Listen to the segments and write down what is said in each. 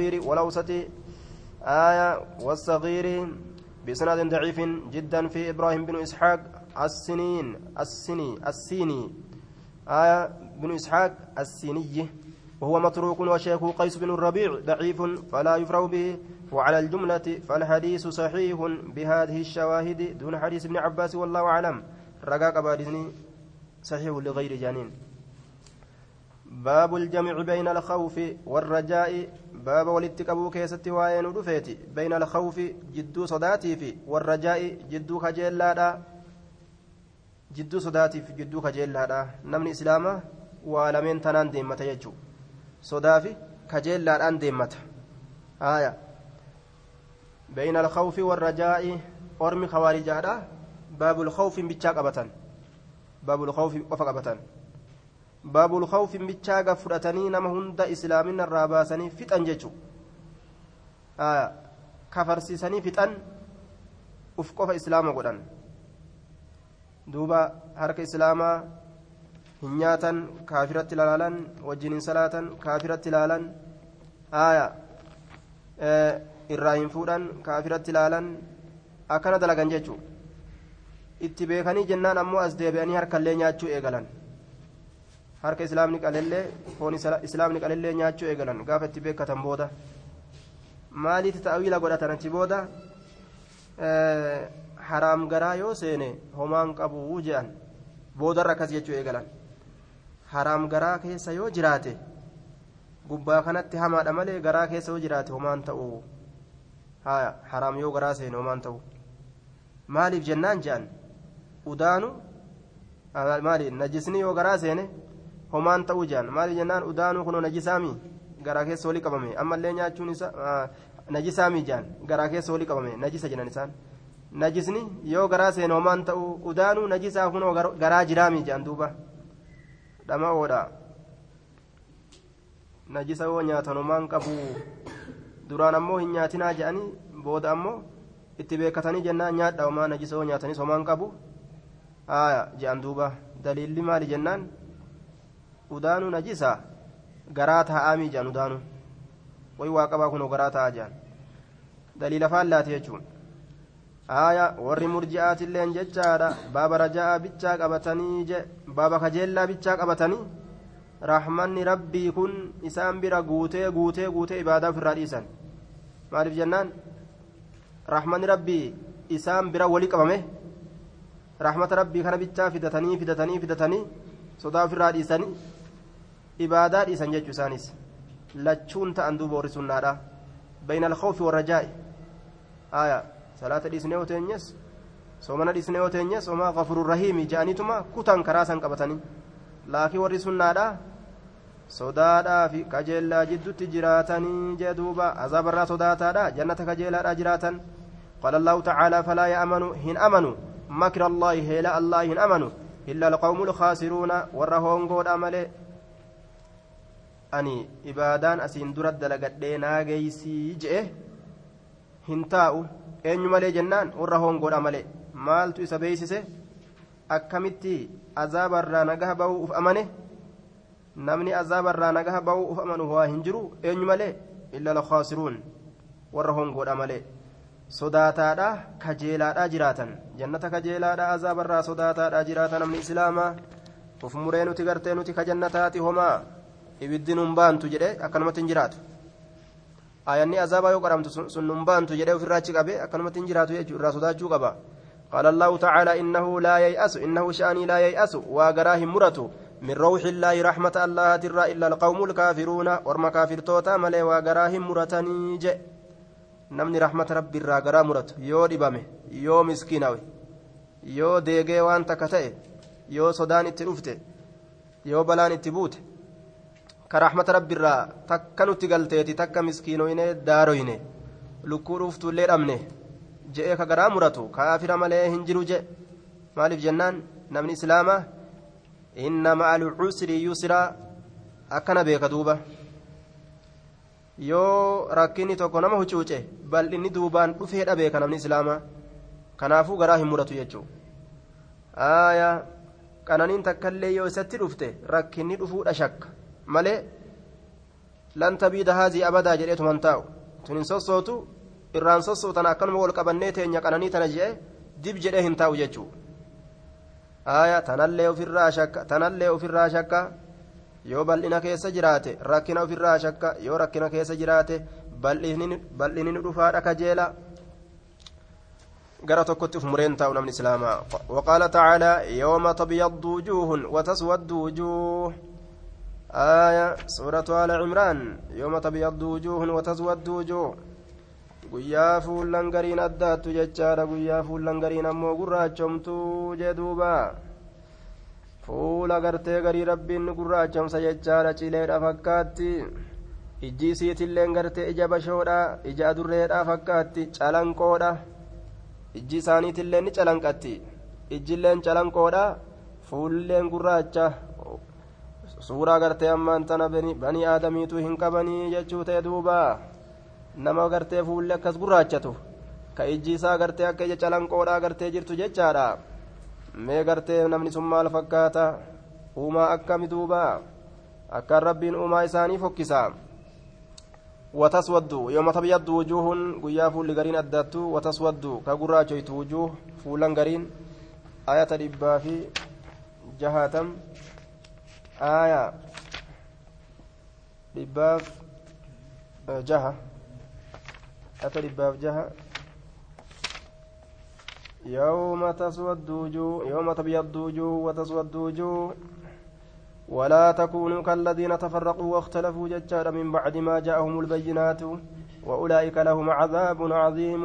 الكبير والأوسط آية والصغير بسند ضعيف جدا في إبراهيم بن إسحاق السنين السني السيني. آية بن إسحاق السيني. وهو متروك وشيخه قيس بن الربيع ضعيف فلا يفرغ به. وعلى الجملة فالحديث صحيح بهذه الشواهد دون حديث ابن عباس والله أعلم. رقاق بادزني صحيح لغير جانين. باب الجمع بين الخوف والرجاء. باب ولتقبو كيست وين رفيت بين الخوف جدو صداتي في والرجاء جدو خجيلادا جدو صداتي في جدو خجيلادا نمني إسلاما ولمن تنان ديمة يجو. صدافي خجيلادان ديمة آية. بين الخوف والرجاء. أرمي خوارجادا باب الخوف بيتشاق أبتن. باب الخوف وفق باب الخوف بيتشاق فرأتني نما هند إسلامنا الراباسني فتن جيتشو آه كفرسيسني فتن islaama godhan duuba harka islaamaa hin nyaatan kaafiratti ilaalan wajjin hin salaatan kaafiratti ilaalan aya irraa hin fuudhan kaafiratti ilaalan akkana dalagan jechuudha itti beekanii jennaan ammoo as deebi'anii harkallee nyaachuu harka islaamni qalellee foon islaamni qalellee nyaachuu eegalan gaafa itti beekatan booda maaliiti ta'awiila godhatan achi booda haraam garaa yoo seene homaan qabu je'an boodarra akkas jechuu eegalan haraam garaa keessa yoo jiraate gubbaa kanatti hamaadha malee garaa keessa yoo jiraate homaan ta'u haraam yoo garaa seene homaan ta'u maaliif jennaan je'an udaanu maali najisni yoo garaa seene homaan ta'uu jaan maali jennaan udaanuu kunoo najisaami garaa keessa walii qabame ammallee nyaachuun isaa najisaami jaan garaa keessa walii qabame najisa jedhan isaan najisni yoo garaa seene homaan ta'uu udaanuu najisaa kunoo garaa jiraami jaan duuba dhama oodha najisa yoo nyaatan homaan qabu duraan ammoo hin nyaatinaa jedhanii booda ammoo itti beekatanii jennaan nyaadha homaa najisa yoo nyaatanis homaan qabu je'an duuba daliilli maali jennaan udaanu najisa garaa taa'aamii je'an udaanu way waa qabaa kunoo garaa ta'a je'an daliila faallaati jechuun. Aya warri murji'aatilleen jechaadha. Baaba raja'aa bichaa qabatanii je baaba kajeellaa bichaa qabatanii rahmanni rabbii kun isaan bira guutee guutee guutee ibaadaa ofirraa dhiisan. Maaliif jennaan? Rahmanni rabbii isaan bira wali qabame rahmata rabbii kana bichaa fidatanii fidatanii fidatanii sodaa ofirraa dhiisanii ibaadaa dhiisan jechuu isaanis lachuun ta'an duuba warri sunnaadha bayna alkhawfi warrajaa'i aya salaata dhiisnee yoo teenyes soomana dhiisnee yoo teenyes homaa gafurur rahiimi je'aniituma kutan karaa san qabatanii laakiin warri sunnaadha sodaadhaa fi kajeellaa jiddutti jiraatanii jee duuba azaabarraa sodaataadha jannata kajeelaadhaa jiraatan قال الله تعالى فلا يأمن هن أمنوا مكر الله هيلا الله هن أمنوا إلا القوم الخاسرون ورهون قود أمل أني إبادان أسين درد دلقدي ناقيسي جئه هنتاؤ أين مالي جنان ورهون قود أمل مالتو إسا بيسسه akkamitti azaabarraa nagaha bahuu uf amane namni azaabarraa nagaha bahuu uf amanu waa hin jiru eenyu malee illa lakhaasiruun warra hongoodha malee sodaataadha kajeelaadha jiraatan jannata kajeelaadha azaabarraa sodaataadha jiraata namni islaamaa uf muree nuti gartee nuti ka homaa ibiddi nun baantu jedhe akkanumatti hin jiraatu ayanni azaabaa yoo qaramtu sun nun baantu jedhe ofirraa achi qabe akkanumatti hin jiraatu jechuu irraa sodaachuu qaba قال الله تعالى إنه لا ييأس إنه شأني لا ييأس وقراه مرته من روح الله رحمة الله ترى إلا القوم الكافرون ورما كافر توتا ملي وقراه مرتني جئ namni rahmata rabbi irraa garaa muratu yoo dhibame yoo miskiinawe yoo deegee waan takka ta'e yoo sodaan itti dhufte yoo balaan itti buute ka rahmata rabbi irraa takka nutti galteeti takka miskiinoyne daaroyne. Lukkuu dhuuftuillee dhabne. Je'ee ka garaa muratu kaafira malee hin jiru je maaliif jennaan? Namni islaamaa inna ma'a alcusri yusraa akkana beeka duuba. Yoo rakkinni tokko nama hucuuce bal'inni duubaan dhufeedha beeka namni islaamaa kanaafuu garaa hin muratu jechuudha aayaa qananiin takka illee yoo isatti dhufte rakkinni dhufuudha shakka malee lan tabiida haazii abadaa jedheetu man taa'u tun hin sossootu irraan sossootan akkanuma wal qabannee teenya qananii tana jedhe dib jedhee hin taa'u jechuu aya tanallee ofirraa shakka tanallee ofirraa shakka yoo bal'ina keessa jiraate rakkina ofirraa shakka yoo rakkina keessa jiraate bal'inni dhufaadha kajeela gara tokkotti uf mureen taa'u namni islaamaa waqaala tacaalaa yooma tabyaddu wujuuhun wataswaddu آية سورة آل عمران يوم تبيض وجوه وتسود وجوه guyyaa fuullan gariin addaattu jechaadha guyyaa fuullan gariin ammoo gurraachomtuu jedhuuba fuula gartee garii rabbiin gurraachomsa jechaadha cileedha fakkaatti ijji isiitilleen gartee ija bashoodha ija adurreedha fakkaatti calanqoodha ijji isaaniitillee ni calanqatti ijjilleen calanqoodha fuulleen gurraacha Suuraa gartee ammaan tana banii aadamiitu hin qabanii jechuu ta'e duuba. Nama gartee fuullee akkas gurraachatu. Ka ijji isaa gartee akka ija calanqoodhaa gartee jirtu jechaadha. Mee gartee namni sun maal fakkaata? Uumaa akkami duuba? Akkaan rabbiin uumaa isaanii fokkisa. Wataswaddu yooma tabyaddu wujuuhun guyyaa fuulli gariin addaattu wataswaddu ka gurraachoytu wujuuh fuulan gariin ayata dhibbaa fi jahaatam aya dhibbaaf jaha ata dhibbaaf jaha يوم تسود وجوه يوم تبيض وجوه وتسود وجوه. ولا تكونوا كالذين تفرقوا واختلفوا ججارا من بعد ما جاءهم البينات. وأولئك لهم عذاب عظيم.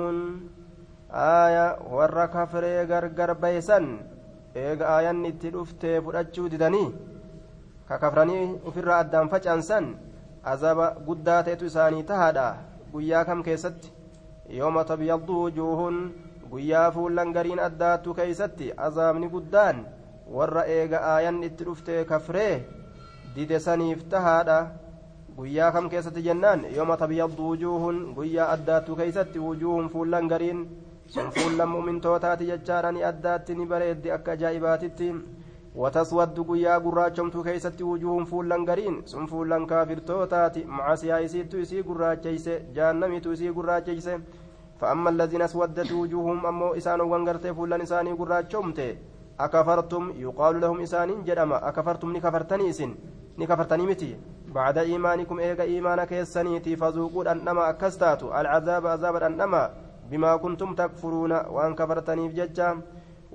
آية ور كفري غرغر إيغ آية نتلفت فرأجو ددني. kakafranii ofirraa addaan facaansan azaba guddaa ta'etu isaanii tahaadha. Guyyaa kam keessatti? Yooma tabyaddu wujuuhun guyyaa fuullan gariin addaattu keessatti azaabni guddaan warra eega aayan itti dhuftee kafree dide saniif tahaadha. Guyyaa kam keessatti jennaan? Yooma tabyaddu wujuuhun guyyaa addaattu keessatti wujuuhun fuullan gariin sun fuullan mu'mintootaati jechaadha ni addaatti ni bareeddi akka ajaa'ibaatitti. Wataswaddu guyyaa gurraachomtu keeysatti wujuuhun fuullan gariin sun fuullan kaafirtootaati macasiyaa isiittu isii gurraacheyse jaannamitu isii gurraacheyse فأما الذين اسودت وجوههم أمو إسان وانغرتي فلان إساني قراتشومت أكفرتم؟ يقال لهم إسان جدما أكفرتم؟ نكفرتني إسن نكفرتني متي. بعد إيمانكم إيغا إيمانك يسنيتي فذوقوا أنما أكستات العذاب عذاب أنما بما كنتم تكفرون وأن كفرتني بججام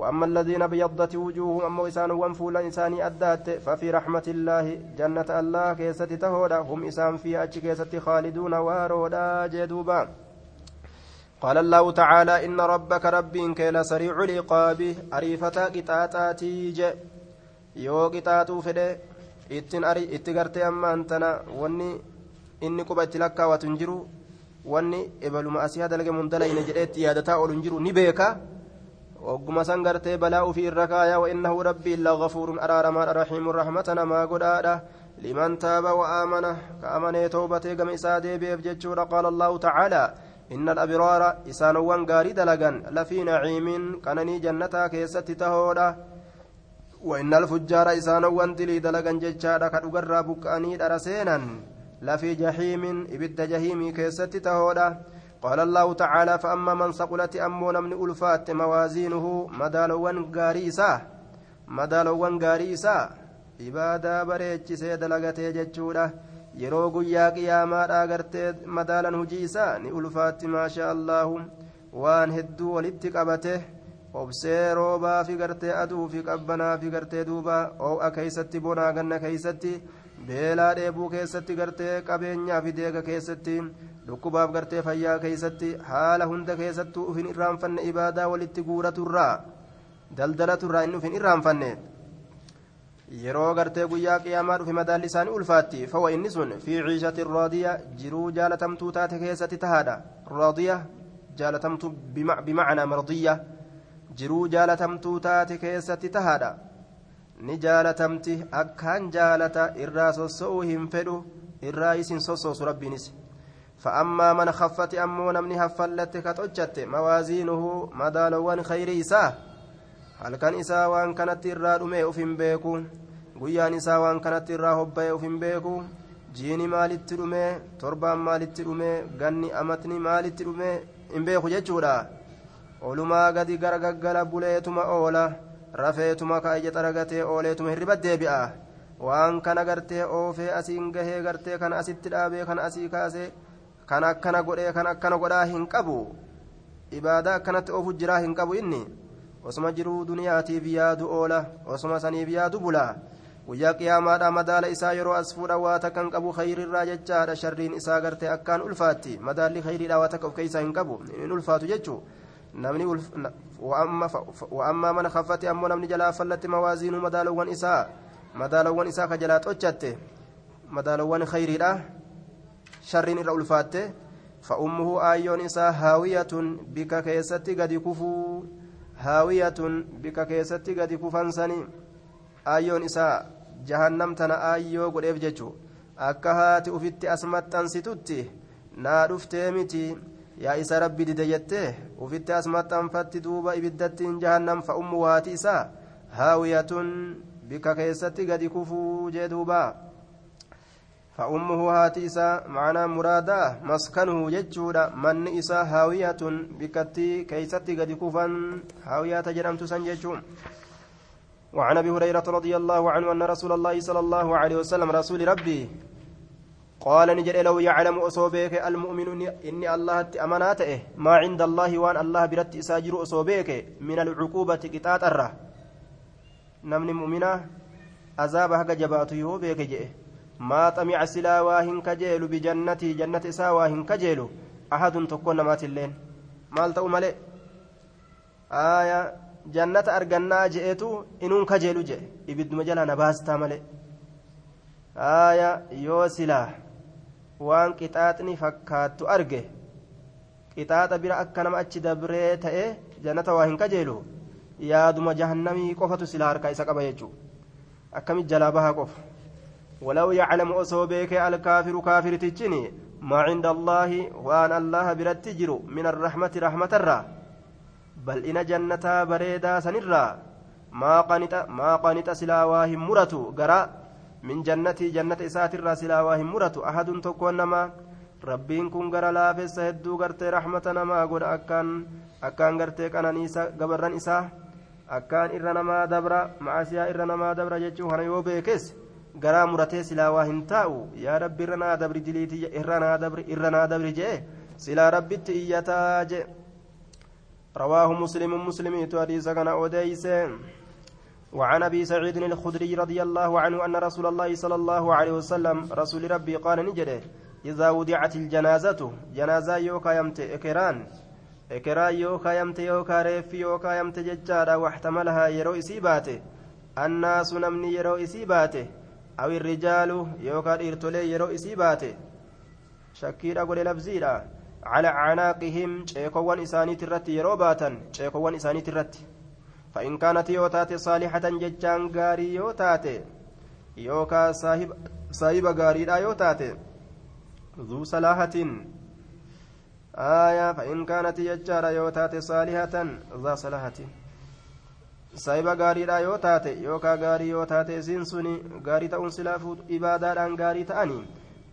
وأما الذين بيضت وجوههم أمو إسان وانفولا إساني أدات ففي رحمة الله جنة الله كيست تهودا هم إسان فيها أتش كيست خالدون وارودا جدوبا. قال الله تعالى إن ربك ربك لسريع العقاب أريفة قطاطاتي ج يو قطاطو فده ittin ari itti gartee amma antana wanni inni quba itti lakkaawatu jiru wanni ebaluma asii hadalge mundalayne jedheetti yaadataa hin beeka ogguma san gartee balaa ufii irra kaaya wainnahu rabbii illa gafuurun araaramaadha rahiimun rahmata namaa godhaadha liman taaba wa aamana ka amanee toobatee gama isaa deebi'eef jechuudha qaala allahu tacaalaa إن الأبرار إسانوان غاري دلغان لفي نعيم كانني جنتا كيست تهودا وإن الفجار إسانوان دلي دلغان ججادا كدغرا بكاني درسينا لفي جحيم إبد جهيمي كيست تهودا قال الله تعالى فأما من ثقلت أمون من ألفات موازينه مدالوان غاريسا مدالوان غاريسا إبادا بريتشي دلغتي ججودا yeroo guyyaa qiyaamaadhaa gartee madaalan hujii isaa ni ulfaatti maasha allahu waan hedduu walitti qabate obsee roobaa fi gartee aduu fi qabbanaa fi gartee duuba oo'a keeysatti bonaa ganna keeysatti beelaa dheebuu keessatti gartee qabeenyaa fi deega keessatti dhukkubaaf gartee fayyaa keeysatti haala hunda keessattuu ufin irraanfanne ibaadaa walitti guuraturraa daldalaturraa inni ufin irraanfanne yeroo gartee guyyaa qiyaamaa dhufe madaalli isaanii ulfaatti fawa inni sun fi ciishati raadiya jiruu jaalatamtuu taate keessatti tahaadha raadiya jaalatamtuu bimacnaa mardiyya jiruu jaalatamtuu taate keessatti tahaadha ni jaalatamti akkaan jaalata irraa sossa'uu hin fedhu irraa isin sossoosu rabbiinis فأما من خفت أمو نمني هفلت كتوجت موازينه مدالوان خير إساه halkan isaa waan kanatti irraa dhume uf hin beeku guyyaan isaa waan kanatti irraa hobba'e uf hin beeku jiini maalitti dhume torbaan maalitti dhume ganni amatni maalitti dhume hin beeku jechuudha olumaa gadi gara gaggala buleetuma oola rafeetuma kaayya xaragatee ooleetuma hirriba deebi'a waan kana gartee oofee asiin gahee gartee kana asitti dhaabee kana asii kaasee kan akkana godhee kan akkana godhaa hin qabu ibaadaa akkanatti oofu jiraa hin qabu inni osuma jiruu duniyaatiif yaadu oola osuma saniif yaadu bulaa guyyaa qiyaamaadha madaala isaa yeroo as fuudha waa takkan qabu khayrirraa jechaadha sharriin isaa gartee akkaan ulfaatti madaalli khayriidha waa takka of keessaa hin qabu hin ulfaatu jechuu namni wa'ammaa mana kaffate ammoo namni jalaa fallatti mawaaziinuu madaalawwan isaa madaalawwan isaa ka jalaa xochatte madaalawwan khayriidha sharriin irra ulfaatte fa'ummuhu aayyoon isaa haawiyatun bika keessatti gadi kufuu haawiyatun bika keessatti gadi kufansanii aayyoon isaa jahannam tana aayyoo godheef jechu. Akka haati ufitti as maxxansitutti naa dhuftee miti yaa isa rabbi dide jettee ufitti as maxxanfatti duuba ibiddattiin jahannam fa'ummu haati isaa haawiyatun bika keessatti gadi kufuu jee duuba isaa macnaa muraadaa maskanuhu jechuudha manni isaa haawiyatun bikkatti keeysatti gadi kufan haawiyaata jedhamtu san jechuun وعن أبي هريرة رضي الله عنه أن رسول الله صلى الله عليه وسلم رسول ربي قال نجد لو يعلم أصوبيك المؤمن إني الله أماناته ما عند الله وأن الله برت إساجر أصوبيك من العقوبة قطات الره نمني مؤمنة عذاب هكا جباته يو بيك جئ ما طمع سلا واهن كجيل بجنتي جنة إسا واهن كجيل أحد تكون مات اللين مال تأو ملئ آية جنة أرجنا جئتو إنون كجيل جئ إبد مجلا نباستا ملئ آية يو سلا waan qixaaxni fakkaattu arge qixaaxa bira akka nama achi dabree ta'e jannata waa hin kajeelu yaaduma jahannamii qofatu sila harkaa isa qaba jechuudha akkamit jalaa bahaa qofa walaw yaclamu osoo beekee alkaafiru kaafirtichini maa cinda allaahi waan allaha biratti jiru min arrahmati rahmatarraa bal'ina jannataa bareedaa sanirraa maa qanixa silaa waa hin muratu garaa من جنتي جنة إسات الراسلة وهم مرة أحد تكون نما ربين كن غرا لافس هدو غرتي رحمة نما قد أكان أكان غرتي كان نيسا غبران إسا أكان إرنما دبرا معاسيا إرنما دبرا جتشو هنا يوبيكس غرا مرتي سلا وهم تاو يا رب إرنا دبر دليتي إرنا دبر إرنا دبر جي سلا ربي تيتاج رواه مسلم مسلم حديث كان أوديسين وعن ابي سعيد الخدري رضي الله عنه ان رسول الله صلى الله عليه وسلم رسول ربي قال نجده اذا وضعت الجنازه جنازه يوكا يمت اكران اكرا يوكا يمت يوكا ريف يوكا يمت ججارا واحتملها يرو اسيباته الناس نمني يرو اسيباته أو الرجال يوكا ديرتولي يرو اسيباته شكيرا قول لفزيرا على عناقهم شيكوان اساني ترت يرو باتن شيكوان اساني ترت فإن كانت يوتات صالحة ججان غاري يوتات يوكا صاحب صاحب غاري لا يوتات ذو صلاحة آية فإن كانت يجار يوتات صالحة ذا صلاحة صاحب غاري لا يوتات يوكا غاري يوتات سنسني غاري تأون سلاف إبادة غاري تأني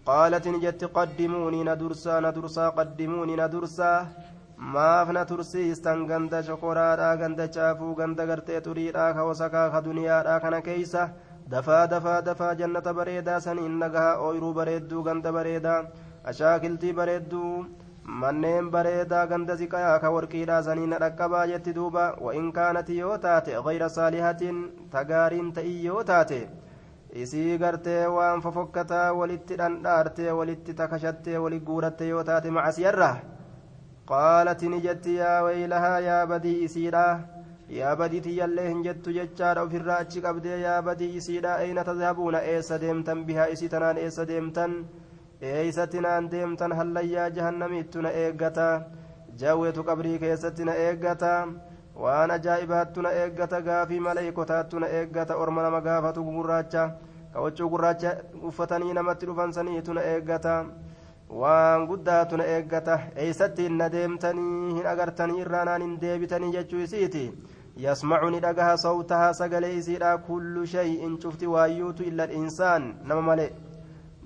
قالت نجت قدموني ندرسا ندرسا قدموني ندرسا maaf na tursiistan ganda shokoraadha ganda caafuu ganda gartee xuriidha ka wasakaa ka duniyaadha kana keeysa dafaa dafaa dafaa jannata bareedaa saniin nagaha ooyiruu bareedduu ganda bareedaa ashaakiltii bareedduu manneen bareedaa ganda ziqayaa ka warqiidha saniin na dhaqqabaa jetti duuba wa'in kaanati yoo taate gayra saalihatiin tagaariin ta'ii yoo taate isii gartee waan fofokkataa walitti dhandhaartee walitti takashattee wali guuratte yoo taate macasiyarraa قالت نجت يا ويلها يا بدي إسيرا يا بدي تيالله هنجت جتشار في الراتش قبدي يا بدي إسيرا أين تذهبون إيسا ديمتن بها إسيتنان إيسا ديمتن إيسا تنان ديمتن هل يا جهنم إتنا إيقتا جاويت قبري كيستنا إيقتا waan ajaa'ibaatuna eeggata gaafii maleeykotaatuna eeggata orma nama gaafatu gurraacha kawachuu gurraacha uffatanii namatti dhufan saniituna eeggata waan guddaatuna eeggata eeysatti hinna deemtanii hin agartanii irraanaan hin deebitanii jechuu isiiti yasmacu ni dhagaha sawtahaa sagalee isiidha kullu shay'in cufti waayyuutu illa insaan nama male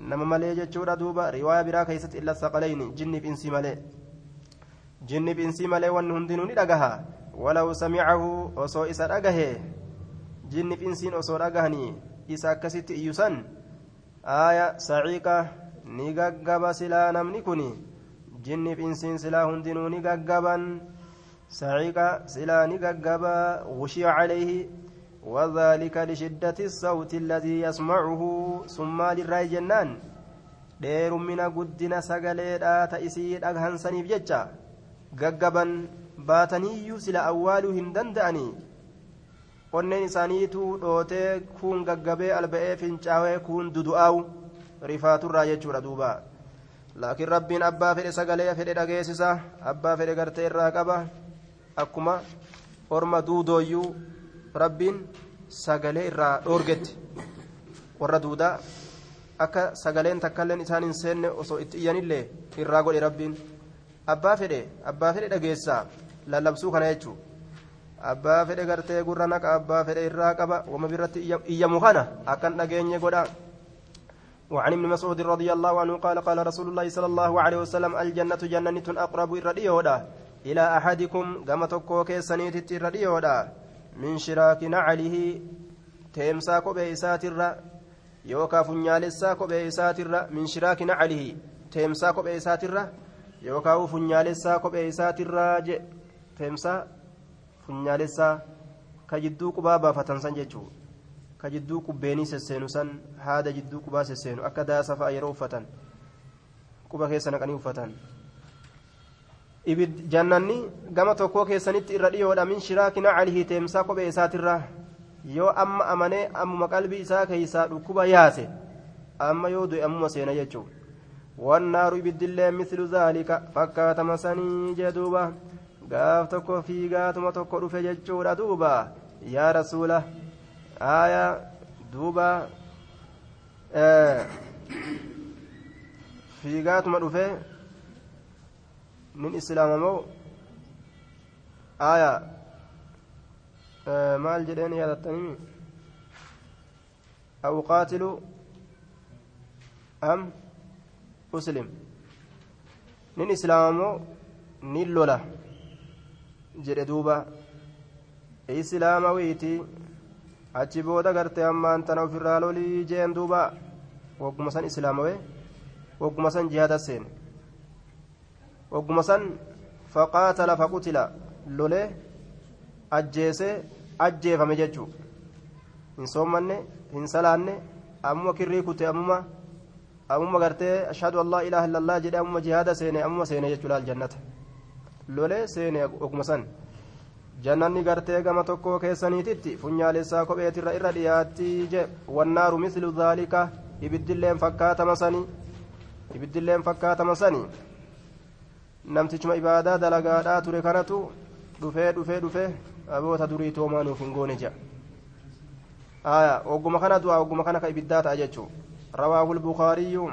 nama malee jechuudha duuba riwaaya biraa keessatti illa saqalayni jinniif insii malee jinniif insii malee wanni hundinuu ni dhagaha walaw samicahu osoo isa dhagahe jinniif insiin osoo dhagahanii isa akkasitti iyyusan aaya saciiqa ni gaggaba silaa namni kun jinniif insiin silaa hundinuu ni gaggaban saciiqa silaa ni gaggaba gushiya calayhi وذلك لشدة الصوت الذي يسمعه ثم للرأي جنان دير من قدنا سقليدا تأسيد أغهن سنيف ججا ققبا باتني يسل أول هندندأني onneen isaaniitu dhootee kuun gaggabee alba'ee fincaawee kuun dudu'aawu rifaaturraa jechuudha duuba laakiin rabbiin abbaa fedhe sagalee fedhe dhageessisa abbaa fedhe gartee irraa qaba akkuma orma duudooyyuu rabbiin sagalee irraa dhoorgetti warra duudaa akka sagaleen takkailleen isaan hin seenne osoo itti iyyanillee irraa godhe rabbiin abbaa fedhe abbaa fedhe dhageessaa lallabsuu kana jechuu abbaa fedhe gartee gurra naqa abbaa fedhe irraa qaba wama birratti iyyamu kana akkan dhageenye godha وعن ابن مسعود رضي الله عنه قال قال رسول الله صلى الله عليه وسلم الجنة جنة أقرب إلى أحدكم كما تكو كيسانيت إرديودا من شراك نعله تيمسا كوبي ساتر يوكا فنيالسا كوبي ساتر من شراك نعله تيمسا كوبي ساتر يوكا فنيالسا كوبي ساتر تيمسا فنيالسا كجدو قبا بافة سن جيتشو كجدو قبيني سسينو سن هذا جدو قبا سسينو أكا داسا فأيرو فتن قبا كيسا نقني فتن jannanni gama tokkoo keessanitti irra dhiyoodha min shiraakina calihi teemsaa kophee isaatirra yoo amma amanee ammuma qalbii isaa keeysaa dhukkuba yaase amma yoo du'e ammuma seena jechuu wannaaru ibiddillee mislu zaalika fakkaatama sanii jee gaaf tokko fiigaatuma tokko dhufe jechuudha duuba yaa rasuula aaya duuba fiigaatuma dhufe nin islaama moo aya maal jedheen yaadattanii qaatilu am muslim nin islaama moo nin lola jedhe duuba islaama wiiti achi booda gartee ammaan tana ofirraa lolii jeen duuba wagguma san islaamawe wagguma san jihaada seene wagguma san faqaatala faqutila lolee ajjeesee ajjeefame jechuu hin soommanne hin salaanne ammuma kirrii kute ammuma ammuma gartee ashhadu an laa ilaaha illallah jedhe ammuma jihaada seene ammuma seene jechuu laal jannata lolee seene wagguma san jannanni gartee gama tokkoo keessaniititti funyaalessaa kopheetirra irra dhiyaatti je wannaaru mislu dhaalika ibiddilleen fakkaatama sanii ibiddilleen fakkaatama sanii namtichuma ibaadaa dalagaadhaa ture kanatu dhufee dhufee dhufee aboota durii toomaa nuuf hin goone jedha aya ogguma kana du'a ogguma kana ka ibiddaa ta'a jechuu rawaahu lbukaariyyu